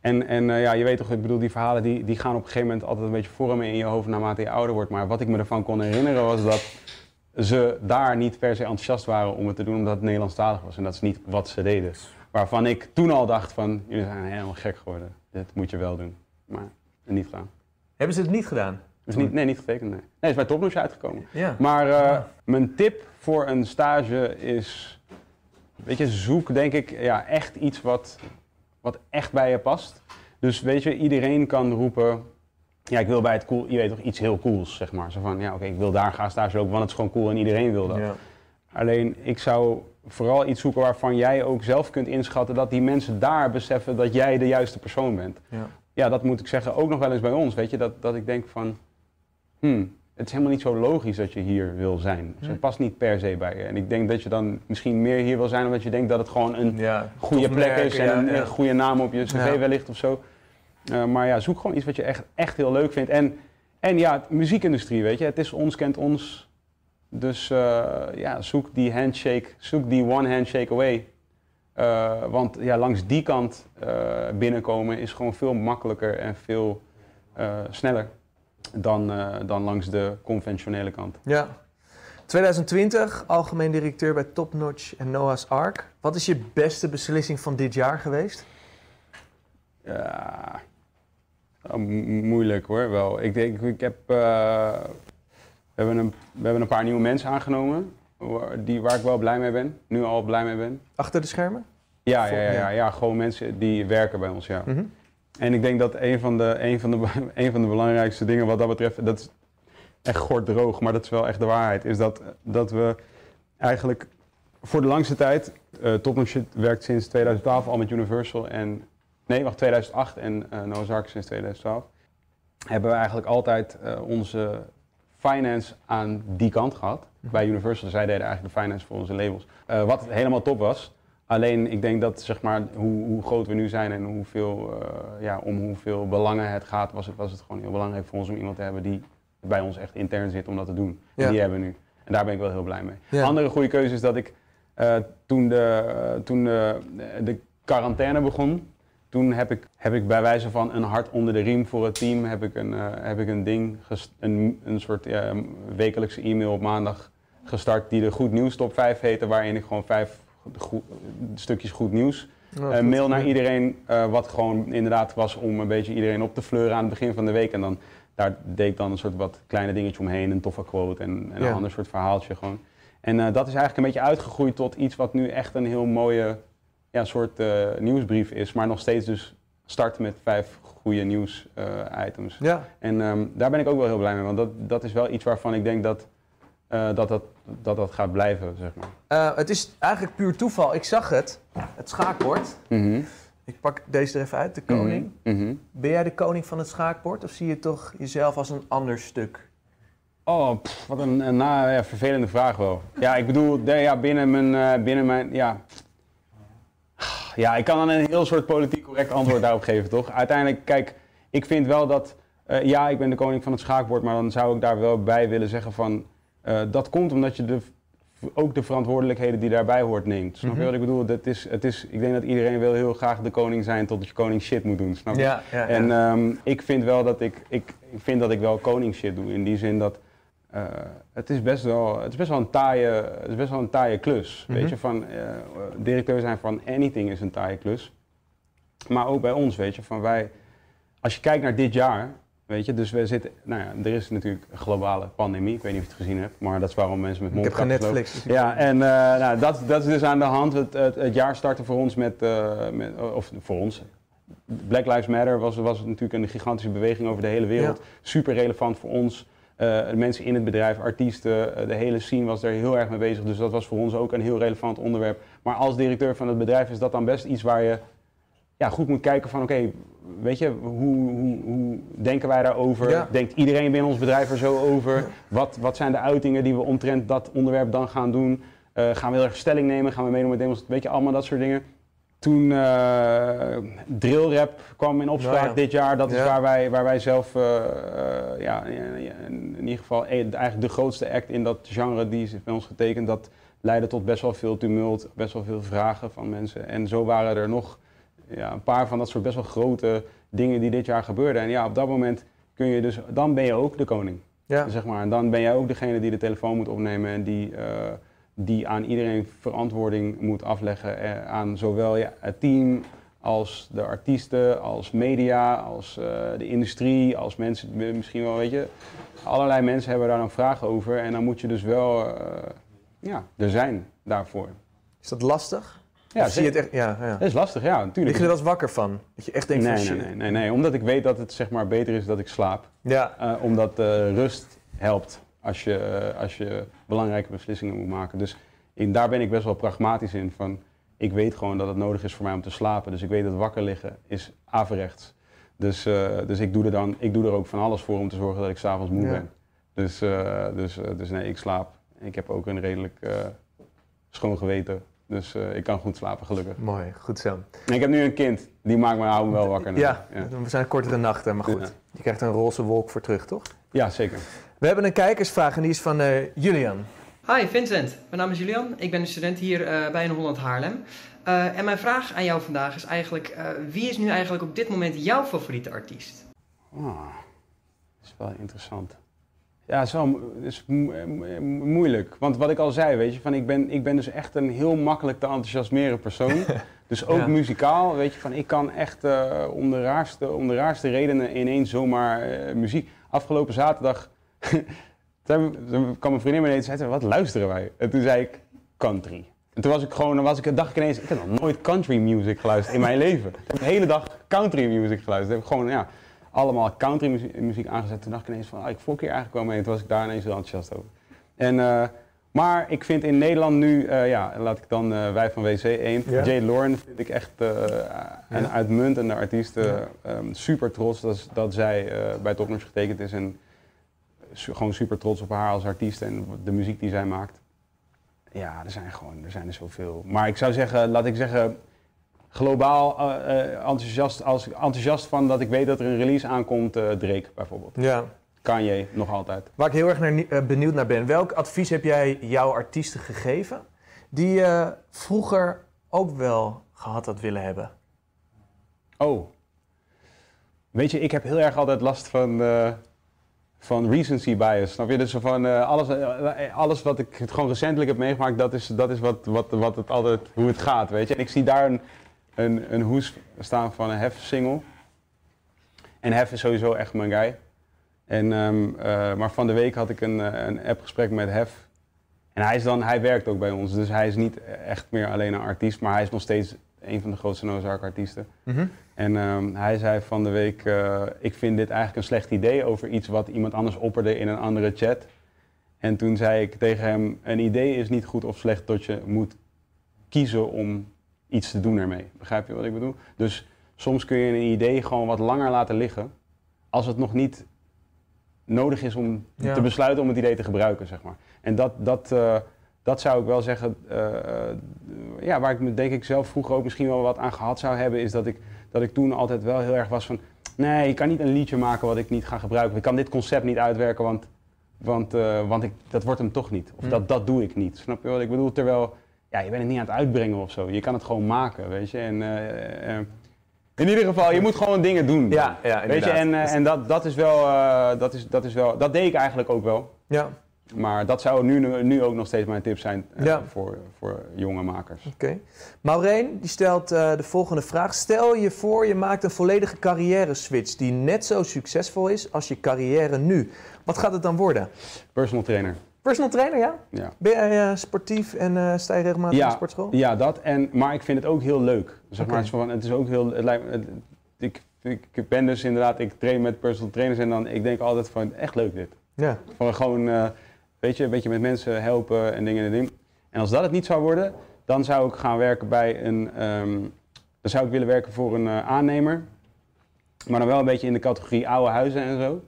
S2: En, en eh, ja, je weet toch, ik bedoel, die verhalen die, die gaan op een gegeven moment altijd een beetje vormen in je hoofd naarmate je ouder wordt. Maar wat ik me ervan kon herinneren was dat ze daar niet per se enthousiast waren om het te doen omdat het Nederlandstalig was. En dat is niet wat ze deden. Waarvan ik toen al dacht van, jullie zijn helemaal gek geworden. Dit moet je wel doen. Maar niet gedaan.
S1: Hebben ze het niet gedaan?
S2: Dus niet, nee, niet getekend, nee. Nee, het is bij Topnotch uitgekomen.
S1: Ja.
S2: Maar eh, mijn tip voor een stage is, weet je, zoek denk ik ja, echt iets wat, wat echt bij je past. Dus weet je, iedereen kan roepen, ja, ik wil bij het cool, je weet toch, iets heel cools, zeg maar. Zo van, ja, oké, ik wil daar gaan stage lopen, want het is gewoon cool en iedereen wil dat.
S1: Ja.
S2: Alleen, ik zou vooral iets zoeken waarvan jij ook zelf kunt inschatten dat die mensen daar beseffen dat jij de juiste persoon bent.
S1: Ja.
S2: Ja, dat moet ik zeggen ook nog wel eens bij ons, weet je, dat, dat ik denk van, hmm, het is helemaal niet zo logisch dat je hier wil zijn. Dus het past niet per se bij je. En ik denk dat je dan misschien meer hier wil zijn omdat je denkt dat het gewoon een
S1: Ja,
S2: goede plek is en
S1: ja,
S2: een,
S1: ja.
S2: goede naam op je cv wellicht of zo. Eh, maar ja, zoek gewoon iets wat je echt, echt heel leuk vindt. En, en ja, muziekindustrie, weet je, het is ons kent ons. Dus eh, ja, zoek die handshake, zoek die one handshake away. Eh, want ja, langs die kant binnenkomen is gewoon veel makkelijker en veel sneller dan, eh, dan langs de conventionele kant.
S1: Ja. 2020, algemeen directeur bij Top Notch en Noah's Ark. Wat is je beste beslissing van dit jaar geweest?
S2: Ja, mo- moeilijk hoor, wel. Ik denk, ik heb, eh, we, hebben een, we hebben een paar nieuwe mensen aangenomen, waar, die, waar ik wel blij mee ben, nu al blij mee ben.
S1: Achter de schermen?
S2: Ja,
S1: Vol-
S2: ja, ja,
S1: ja.
S2: ja, ja, gewoon mensen die werken bij ons, ja.
S1: Mhm.
S2: En ik denk dat een van, de, een, van de, een van de belangrijkste dingen wat dat betreft, dat is echt gorddroog, maar dat is wel echt de waarheid, is dat, dat we eigenlijk voor de langste tijd, uh, Topnotch werkt sinds 2012 al met Universal en, nee wacht, 2008 en uh, Noah's Ark sinds 2012, hebben we eigenlijk altijd uh, onze finance aan die kant gehad. Bij Universal, zij deden eigenlijk de finance voor onze labels. Uh, wat helemaal top was. Alleen ik denk dat zeg maar, hoe, hoe groot we nu zijn en hoeveel, uh, ja, om hoeveel belangen het gaat, was het, was het gewoon heel belangrijk voor ons om iemand te hebben die bij ons echt intern zit om dat te doen. Ja. En die hebben we nu. En daar ben ik wel heel blij mee. Ja. Andere goede keuze is dat ik uh, toen, de, uh, toen de, de quarantaine begon, toen heb ik, heb ik bij wijze van een hart onder de riem voor het team, heb ik een, uh, heb ik een ding, een, een soort wekelijkse e-mail op maandag gestart die de Goed Nieuws Top 5 heette, waarin ik gewoon vijf goed- stukjes goed nieuws.
S1: Oh,
S2: Eh, mail naar iedereen, eh, wat gewoon inderdaad was om een beetje iedereen op te fleuren aan het begin van de week. En dan daar deed ik dan een soort wat kleine dingetje omheen, een toffe quote en, en
S1: Ja.
S2: een ander soort verhaaltje gewoon. En eh, dat is eigenlijk een beetje uitgegroeid tot iets wat nu echt een heel mooie ja, soort nieuwsbrief is. Maar nog steeds dus start met vijf goede nieuws-items.
S1: Ja,
S2: En ehm, daar ben ik ook wel heel blij mee, want dat, dat is wel iets waarvan ik denk dat eh, dat, dat, dat dat gaat blijven, zeg maar.
S1: Eh, het is eigenlijk puur toeval. Ik zag het, het schaakbord.
S2: Mhm.
S1: Ik pak deze er even uit, de koning.
S2: Mhm. Mhm.
S1: Ben jij de koning van het schaakbord of zie je toch jezelf als een ander stuk?
S2: Oh, pff, wat een, een na- ja, vervelende vraag wel. Ja, ik bedoel, de- ja, binnen mijn, eh, binnen mijn, ja. Ja, ik kan dan een heel soort politiek correct antwoord daarop geven, toch? Uiteindelijk, kijk, ik vind wel dat, ja, ik ben de koning van het schaakbord, maar dan zou ik daar wel bij willen zeggen van, eh, dat komt omdat je de, ook de verantwoordelijkheden die daarbij hoort neemt. Snap
S1: Mhm.
S2: je wat ik bedoel? Dat is, het is, ik denk dat iedereen wil heel graag de koning zijn totdat je koning shit moet doen, snap je?
S1: Ja, ja, ja.
S2: En ehm, ik vind wel dat ik, ik, ik vind dat ik wel koningsshit doe. In die zin dat eh, het is best wel, het is best wel een taaie, het is best wel een taaie klus.
S1: Mhm.
S2: Weet je, van eh, directeur zijn van anything is een taaie klus. Maar ook bij ons, weet je, van wij, als je kijkt naar dit jaar, weet je, dus we zitten, nou ja, er is natuurlijk een globale pandemie. Ik weet niet of je het gezien hebt, maar dat is waarom mensen met
S1: ik heb
S2: mondkapjes.
S1: Netflix.
S2: Ja, en eh, nou, dat, dat is dus aan de hand. Het, het, het jaar startte voor ons met, eh, met of voor ons. Black Lives Matter was, was natuurlijk een gigantische beweging over de hele wereld. Super relevant voor ons. Eh, mensen in het bedrijf, artiesten, de hele scene was er heel erg mee bezig. Dus dat was voor ons ook een heel relevant onderwerp. Maar als directeur van het bedrijf is dat dan best iets waar je ja, goed moet kijken van oké, weet je, hoe, hoe, hoe denken wij daarover?
S1: Ja.
S2: Denkt iedereen binnen ons bedrijf er zo over? Wat, wat zijn de uitingen die we omtrent dat onderwerp dan gaan doen? Eh, gaan we heel erg stelling nemen? Gaan we meedoen met demonstraties? Weet je, allemaal dat soort dingen. Toen eh drillrap kwam in opspraak
S1: Nou ja.
S2: dit jaar. Dat is
S1: Ja.
S2: waar, wij, waar wij zelf, eh, ja, in, in ieder geval eigenlijk de grootste act in dat genre die is bij ons getekend. Dat leidde tot best wel veel tumult, best wel veel vragen van mensen. En zo waren er nog ja, een paar van dat soort best wel grote dingen die dit jaar gebeurden. En ja, op dat moment kun je dus, dan ben je ook de koning.
S1: Ja.
S2: Zeg maar. En dan ben jij ook degene die de telefoon moet opnemen en die, eh, die aan iedereen verantwoording moet afleggen. eh, aan zowel ja, het team als de artiesten, als media, als eh, de industrie, als mensen, misschien wel, weet je. Allerlei mensen hebben daar dan vragen over en dan moet je dus wel ja, er zijn daarvoor.
S1: Is dat lastig?
S2: Ja,
S1: zie je het echt? Ja, ja.
S2: Dat is lastig, ja, natuurlijk.
S1: Lig je er wel eens wakker van? Dat je echt denkt
S2: nee,
S1: van
S2: nee,
S1: shit.
S2: nee, nee, nee, omdat ik weet dat het zeg maar beter is dat ik slaap.
S1: Ja,
S2: Eh, omdat eh, rust helpt als je, eh, als je belangrijke beslissingen moet maken. Dus in, daar ben ik best wel pragmatisch in. Van, ik weet gewoon dat het nodig is voor mij om te slapen. Dus ik weet dat wakker liggen is averechts. Dus, dus ik, doe er dan, ik doe er ook van alles voor om te zorgen dat ik s'avonds moe
S1: Ja.
S2: ben. Dus, dus, dus nee, ik slaap. Ik heb ook een redelijk schoon geweten. Dus eh, ik kan goed slapen, gelukkig.
S1: mooi. Goed zo.
S2: En ik heb nu een kind, die maakt me, houdt me wel wakker.
S1: Ja,
S2: ja.
S1: we zijn kortere nachten, maar goed.
S2: Ja.
S1: Je krijgt een roze wolk voor terug, toch?
S2: Ja, zeker.
S1: We hebben een kijkersvraag en die is van eh, Julian.
S5: Hi Vincent, mijn naam is Julian. Ik ben een student hier eh, bij in Holland Haarlem. Eh, en mijn vraag aan jou vandaag is eigenlijk: eh, wie is nu eigenlijk op dit moment jouw favoriete artiest?
S2: Ah, dat is wel interessant. Ja, is wel is mo- mo- moeilijk. Want wat ik al zei, weet je, van ik, ben, ik ben dus echt een heel makkelijk te enthousiasmeren persoon. dus ook
S1: Ja.
S2: muzikaal, weet je, van ik kan echt eh, om, de raarste, om de raarste redenen ineens zomaar eh, muziek. Afgelopen zaterdag toen toen kwam mijn vriendin beneden en zei, wat luisteren wij? En toen zei ik, country. En toen was ik gewoon, dan was ik, dacht ik ineens, ik heb nog nooit country music geluisterd in mijn leven. Ik heb de hele dag country music geluisterd. Ik heb gewoon, ja, allemaal country muziek, muziek aangezet. Toen dacht ik ineens van, ah, ik volk hier eigenlijk wel mee. En toen was ik daar ineens heel enthousiast over. En, eh, maar ik vind in Nederland nu, eh, ja, laat ik dan eh, wij van WC 1,
S1: Ja.
S2: Jay Lauren vind ik echt een uitmuntende artiest. eh,
S1: Ja.
S2: ehm, super trots dat, dat zij bij Topnotch getekend is. En su- gewoon super trots op haar als artiest en de muziek die zij maakt. Ja, er zijn gewoon, er zijn er zoveel. Maar ik zou zeggen, laat ik zeggen, globaal eh, eh, enthousiast, als, enthousiast van dat ik weet dat er een release aankomt, eh, Drake bijvoorbeeld.
S1: Ja.
S2: Kanye, nog altijd.
S1: Waar ik heel erg naar, benieuwd naar ben. Welk advies heb jij jouw artiesten gegeven die je vroeger ook wel gehad had willen hebben?
S2: Oh. Weet je, ik heb heel erg altijd last van. van recency bias. Snap je? Dus van alles, alles wat ik gewoon recentelijk heb meegemaakt, dat is, dat is wat, wat, wat het altijd, hoe het gaat, weet je. En ik zie daar een, een, een hoes staan van een Hef single. En Hef is sowieso echt mijn guy. En, ehm, eh, maar van de week had ik een, eh, een appgesprek met Hef. En hij, is dan, hij werkt ook bij ons, dus hij is niet echt meer alleen een artiest, maar hij is nog steeds een van de grootste Nozark artiesten.
S1: Mhm.
S2: En ehm, hij zei van de week, eh, ik vind dit eigenlijk een slecht idee over iets wat iemand anders opperde in een andere chat. En toen zei ik tegen hem, een idee is niet goed of slecht tot je moet kiezen om iets te doen ermee. Begrijp je wat ik bedoel? Dus soms kun je een idee gewoon wat langer laten liggen, als het nog niet nodig is om
S1: Ja.
S2: te besluiten om het idee te gebruiken, zeg maar. En dat, dat, eh, dat zou ik wel zeggen, eh, ja, waar ik me denk ik zelf vroeger ook misschien wel wat aan gehad zou hebben, is dat ik, dat ik toen altijd wel heel erg was van, nee, je kan niet een liedje maken wat ik niet ga gebruiken. Ik kan dit concept niet uitwerken, want, want, eh, want ik, dat wordt hem toch niet. Of
S1: Hm.
S2: dat, dat doe ik niet. Snap je wat ik bedoel? Terwijl, ja, je bent het niet aan het uitbrengen of zo. Je kan het gewoon maken, weet je. En, eh, eh, in ieder geval, je moet gewoon dingen doen.
S1: Ja, ja,
S2: Weet je, en, eh, en dat, dat is wel, dat, is, dat is wel, dat deed ik eigenlijk ook wel.
S1: Ja,
S2: Maar dat zou nu, nu ook nog steeds mijn tip zijn
S1: Ja.
S2: voor, voor jonge makers.
S1: oké. Maureen die stelt de volgende vraag. Stel je voor je maakt een volledige carrière switch die net zo succesvol is als je carrière nu. Wat gaat het dan worden?
S2: Personal trainer.
S1: Personal trainer, ja?
S2: Ja.
S1: Ben jij eh, sportief en eh, sta je regelmatig
S2: Ja.
S1: de sportschool?
S2: Ja, dat. En, maar ik vind het ook heel leuk. Zeg maar, het, is ook heel. Het lijkt, me- het- ik, ik ben dus inderdaad, ik train met personal trainers en dan, ik denk altijd van, echt leuk dit.
S1: Ja.
S2: Van gewoon, eh, weet je, een beetje met mensen helpen en dingen en dingen. En als dat het niet zou worden, dan zou ik gaan werken bij een, ehm, dan zou ik willen werken voor een aannemer. Maar dan wel een beetje in de categorie oude huizen en zo.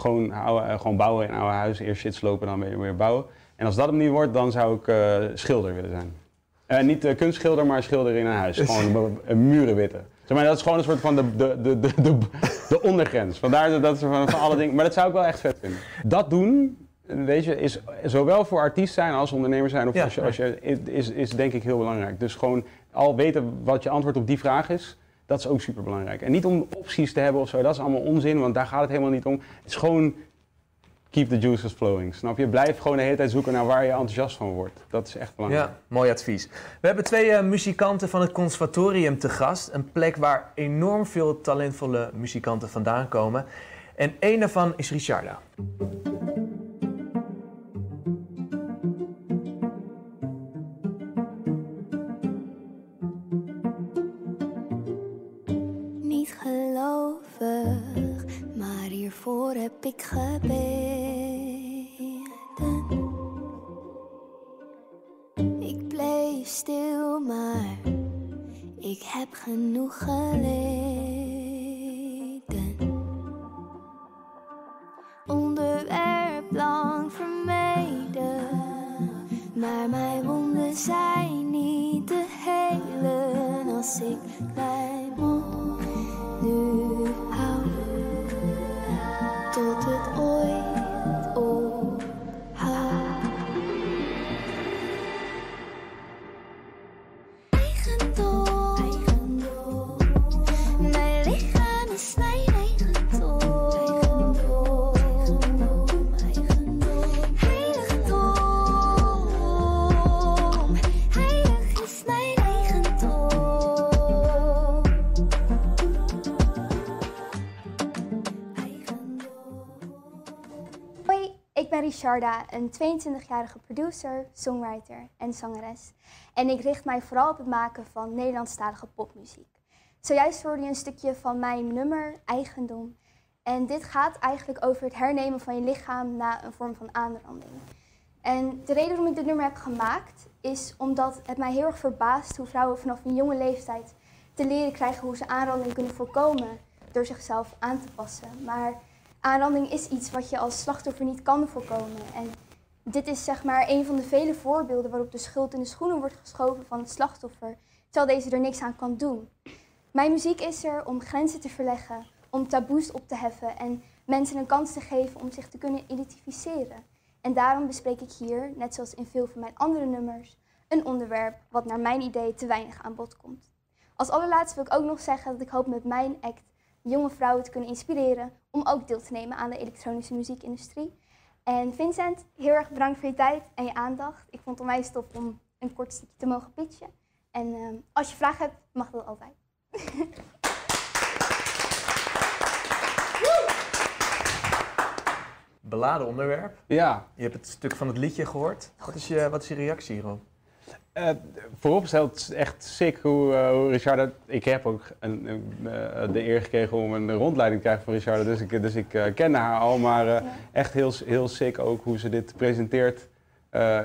S2: Gewoon, oude, eh, gewoon bouwen in oude huizen, eerst shit slopen, dan weer, weer bouwen. En als dat hem niet wordt, dan zou ik eh, schilder willen zijn. Eh, niet eh, kunstschilder, maar schilder in een huis. Gewoon muren witte. Zeg maar, dat is gewoon een soort van de, de, de, de, de, de ondergrens. Vandaar dat, dat is van, van alle dingen. Maar dat zou ik wel echt vet vinden. Dat doen, weet je, is zowel voor artiest zijn als ondernemer zijn. Of
S1: Ja,
S2: als je, als je, is, is denk ik heel belangrijk. Dus gewoon al weten wat je antwoord op die vraag is. Dat is ook super belangrijk. En niet om opties te hebben of zo, dat is allemaal onzin, want daar gaat het helemaal niet om. Het is gewoon keep the juices flowing. Snap je? Blijf gewoon de hele tijd zoeken naar waar je enthousiast van wordt. Dat is echt belangrijk.
S1: Ja, mooi advies. We hebben twee eh, muzikanten van het conservatorium te gast. Een plek waar enorm veel talentvolle muzikanten vandaan komen. En één daarvan is Richarda.
S6: Ben Richarda, een 22-jarige producer, songwriter en zangeres. En ik richt mij vooral op het maken van Nederlandstalige popmuziek. Zojuist hoorde je een stukje van mijn nummer Eigendom. En dit gaat eigenlijk over het hernemen van je lichaam na een vorm van aanranding. En de reden waarom ik dit nummer heb gemaakt is omdat het mij heel erg verbaast hoe vrouwen vanaf een jonge leeftijd te leren krijgen hoe ze aanranding kunnen voorkomen door zichzelf aan te passen. Maar aanranding is iets wat je als slachtoffer niet kan voorkomen. En dit is zeg maar een van de vele voorbeelden waarop de schuld in de schoenen wordt geschoven van het slachtoffer, terwijl deze er niks aan kan doen. Mijn muziek is er om grenzen te verleggen, om taboes op te heffen en mensen een kans te geven om zich te kunnen identificeren. En daarom bespreek ik hier, net zoals in veel van mijn andere nummers, een onderwerp wat naar mijn idee te weinig aan bod komt. Als allerlaatste wil ik ook nog zeggen dat ik hoop met mijn act jonge vrouwen te kunnen inspireren om ook deel te nemen aan de elektronische muziekindustrie. En Vincent, heel erg bedankt voor je tijd en je aandacht. Ik vond het onwijs tof om een kort stukje te mogen pitchen. En ehm, als je vragen hebt, mag dat altijd.
S1: Beladen onderwerp.
S2: Ja,
S1: Je hebt het stuk van het liedje gehoord. Wat is je, wat is je reactie hierop?
S2: Eh, vooropgesteld echt sick hoe, hoe Richard... Ik heb ook een, een, eh, de eer gekregen om een rondleiding te krijgen van Richard. Dus ik, dus ik kende haar al. Maar
S6: Ja.
S2: echt heel, heel sick ook hoe ze dit presenteert.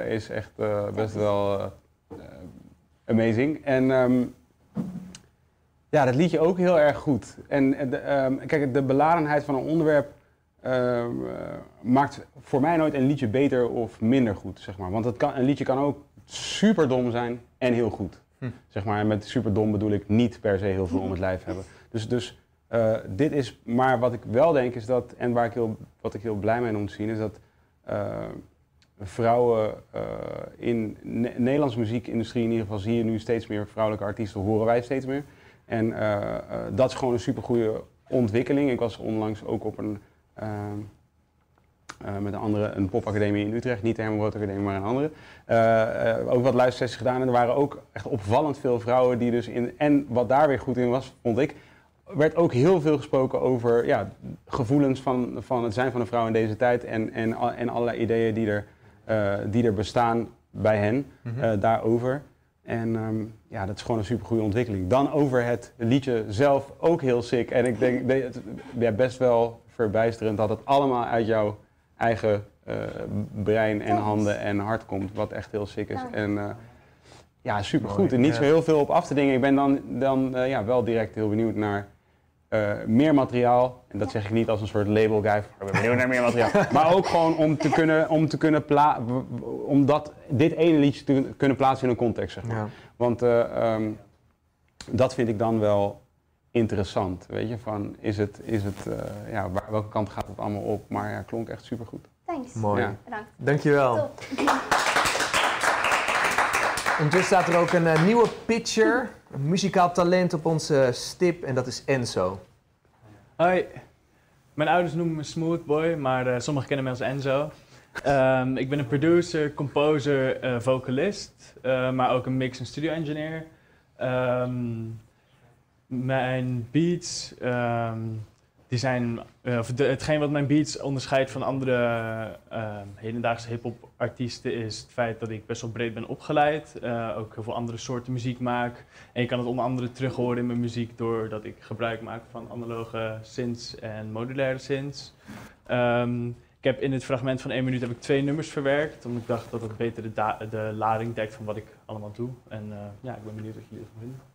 S2: is echt best wel amazing. En ehm, ja, dat liedje ook heel erg goed. En de, ehm, kijk, de beladenheid van een onderwerp... ehm, eh, maakt voor mij nooit een liedje beter of minder goed, zeg maar. Want het kan, een liedje kan ook super dom zijn en heel goed.
S1: Hm.
S2: Zeg maar, en met super dom bedoel ik niet per se heel veel om het lijf hebben. Dus, dus eh, dit is, maar wat ik wel denk is dat, en waar ik heel, wat ik heel blij mee ben om te zien, is dat eh, vrouwen eh, in Ne- Nederlandse muziekindustrie in ieder geval zie je nu steeds meer vrouwelijke artiesten, horen wij steeds meer. En dat is gewoon een super goede ontwikkeling. Ik was onlangs ook op een, eh, met een andere, een popacademie in Utrecht, niet de Herman Academie, maar een andere. Eh, eh, ook wat luistersessies gedaan en er waren ook echt opvallend veel vrouwen die dus in, en wat daar weer goed in was, vond ik, werd ook heel veel gesproken over ja, gevoelens van, van het zijn van een vrouw in deze tijd en, en, en allerlei ideeën die er, die er bestaan bij hen eh, daarover. En ehm, ja, dat is gewoon een super goede ontwikkeling. Dan over het liedje zelf ook heel sick. En ik denk ja, best wel verbijsterend dat het allemaal uit jouw eigen eh, brein en handen en hart komt. Wat echt heel sick is. En eh, ja, super
S1: Mooi,
S2: goed. En niet zo heel veel op af te dingen. Ik ben dan, dan eh, ja, wel direct heel benieuwd naar eh, meer materiaal. En dat zeg ik niet als een soort label guy. Ik ben benieuwd naar meer materiaal. maar ook gewoon om te kunnen, om te kunnen pla om dat, dit ene liedje te kunnen plaatsen in een context, zeg maar.
S1: Ja.
S2: Want eh, ehm, dat vind ik dan wel interessant. Weet je, van is het, is het eh, ja, waar, welke kant gaat het allemaal op? Maar ja, klonk echt supergoed.
S6: Thanks.
S1: Mooi.
S2: Ja.
S6: Bedankt.
S1: Dankjewel.
S6: Top.
S1: Ondertussen staat er ook een eh, nieuwe pitcher, een muzikaal talent op onze stip en dat is Enzo.
S7: Hoi, mijn ouders noemen me Smooth Boy, maar eh, sommigen kennen mij als Enzo. Ehm, ik ben een producer, composer, eh, vocalist, eh, maar ook een mix- en studio-engineer. Ehm, mijn beats, ehm, die zijn, eh, of hetgeen wat mijn beats onderscheidt van andere ehm, hedendaagse hip-hop artiesten is het feit dat ik best wel breed ben opgeleid. eh, ook heel veel andere soorten muziek maak. En je kan het onder andere terug horen in mijn muziek doordat ik gebruik maak van analoge synths en modulaire synths. Ehm, ik heb in het fragment van één minuut heb ik twee nummers verwerkt, omdat ik dacht dat het beter de, de lading dekt van wat ik allemaal doe. En eh, ja, ik ben benieuwd wat jullie ervan vinden.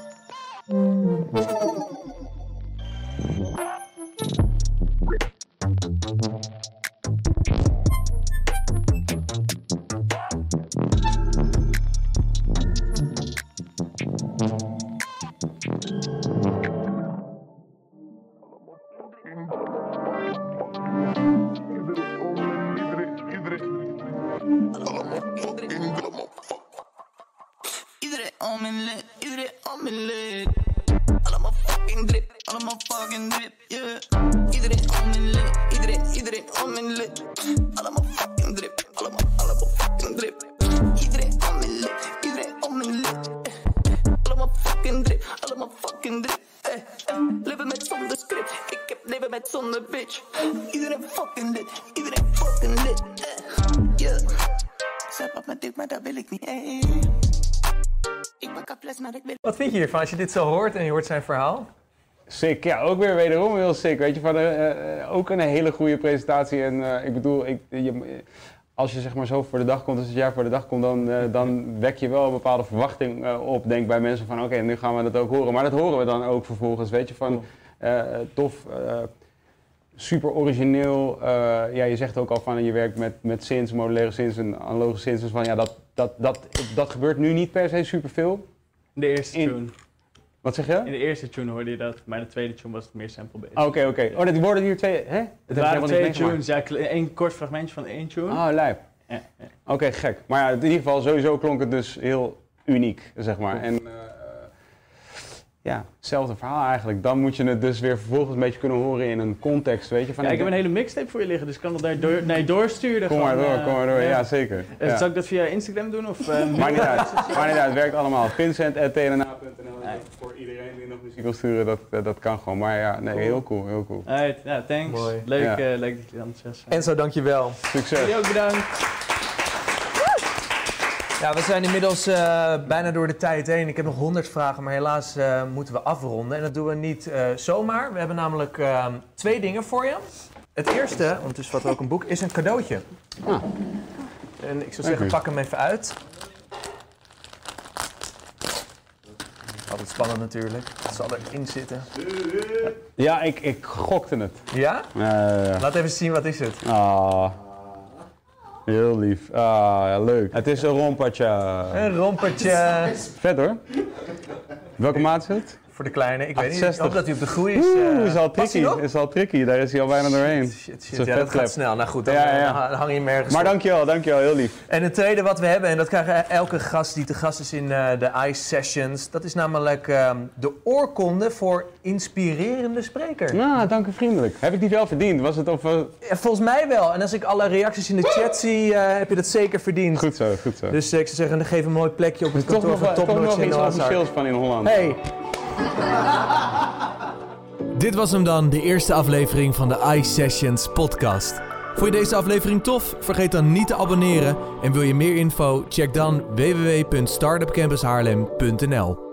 S8: Maar ik wil
S1: Wat vind je hiervan als je dit zo hoort en je hoort zijn verhaal?
S2: Sick, ja, ook weer wederom heel sick. Weet je, van, eh, eh, ook een hele goede presentatie. En eh, ik bedoel, ik, je, als je zeg maar zo voor de dag komt, als het jaar voor de dag komt, dan, eh, dan wek je wel een bepaalde verwachting op. Denk bij mensen van, oké, nu gaan we dat ook horen. Maar dat horen we dan ook vervolgens, weet je, van eh, tof, eh, super origineel. eh, ja, je zegt ook al van, je werkt met, met synths, modulaire synths en analoge synths. Dus van, ja, dat, dat, dat, dat gebeurt nu niet per se superveel.
S7: In de eerste
S2: In-
S7: tune.
S2: Wat zeg je?
S7: In de eerste tune hoorde je dat, maar in de tweede tune was het meer sample-based.
S2: Ah, Oké, oké. Oh, dat worden hier twee, hè? Dat
S7: waren twee tunes, ja, één kort fragmentje van één tune.
S2: Oh, lijp.
S7: Ja, ja.
S2: Oké, gek. Maar ja, in ieder geval, sowieso klonk het dus heel uniek, zeg maar. En eh, ja, hetzelfde verhaal eigenlijk. Dan moet je het dus weer vervolgens een beetje kunnen horen in een context, weet je. Van,
S7: Ja, ik heb een hele mixtape voor je liggen, dus ik kan het daar door, je doorsturen.
S2: Kom maar door,
S7: eh,
S2: kom maar door. Ja, zeker.
S7: Eh,
S2: Ja.
S7: Zal ik dat via Instagram doen? Of, eh,
S2: Maakt niet uit. Maakt niet uit. Het werkt allemaal. Vincent.tnna.nl Voor iedereen die nog muziek wil sturen, dat, dat kan gewoon. Maar ja, nee, heel cool, heel cool.
S7: Alright, ja, thanks.
S1: Mooi.
S7: Leuk,
S2: Ja.
S7: eh, leuk dat jullie enthousiast zijn.
S1: Enzo, dankjewel.
S2: Succes.
S7: Jullie ook bedankt.
S1: Ja, we zijn inmiddels eh, bijna door de tijd heen. Ik heb nog honderd vragen, maar helaas eh, moeten we afronden. En dat doen we niet eh, zomaar. We hebben namelijk eh, twee dingen voor je. Het eerste, want het is wat ook een boek, is een cadeautje.
S2: Ah.
S1: En ik zou zeggen, pak hem even uit. Altijd spannend natuurlijk. Het zal erin zitten.
S2: Ja, ik, ik gokte het.
S1: Ja?
S2: Ja, ja, ja.
S1: Laat even zien, wat is het?
S2: Ah. Heel lief. Ah, ja, leuk. Het is een rompatje.
S1: Een rompertje.
S2: Vet hoor. Welke maat is het?
S1: Voor de kleine. Ik weet niet. Ik
S2: 68.
S1: hoop dat hij op de groei is.
S2: Oeh,
S1: eh,
S2: is al tricky.
S1: nog?
S2: Is al tricky. Daar is hij al bijna doorheen.
S1: Shit, Ja, dat gaat snel. Nou goed, dan,
S2: Ja,
S1: eh,
S2: ja.
S1: dan hang je hem ergens
S2: Maar
S1: op.
S2: dankjewel, dankjewel. Heel lief.
S1: En het tweede wat we hebben, en dat krijgen elke gast die te gast is in eh, de ICE Sessions, dat is namelijk ehm, de oorkonde voor inspirerende spreker.
S2: Nou, dank u vriendelijk. Heb ik die wel verdiend? Was het of...
S1: Ja, volgens mij wel. En als ik alle reacties in de chat zie, heb je dat zeker verdiend.
S2: Goed zo, goed zo.
S1: Dus ik zou zeggen, geef een mooi plekje op het
S2: toch
S1: kantoor
S2: nog,
S1: van
S2: toch
S1: Topnotch
S2: nog
S1: in
S2: iets
S1: Noah's Ark.
S2: officieels van in Holland.
S1: Hey,
S3: Dit was hem dan, de eerste aflevering van de iSessions podcast. Vond je deze aflevering tof? Vergeet dan niet te abonneren. En wil je meer info? Check dan www.startupcampushaarlem.nl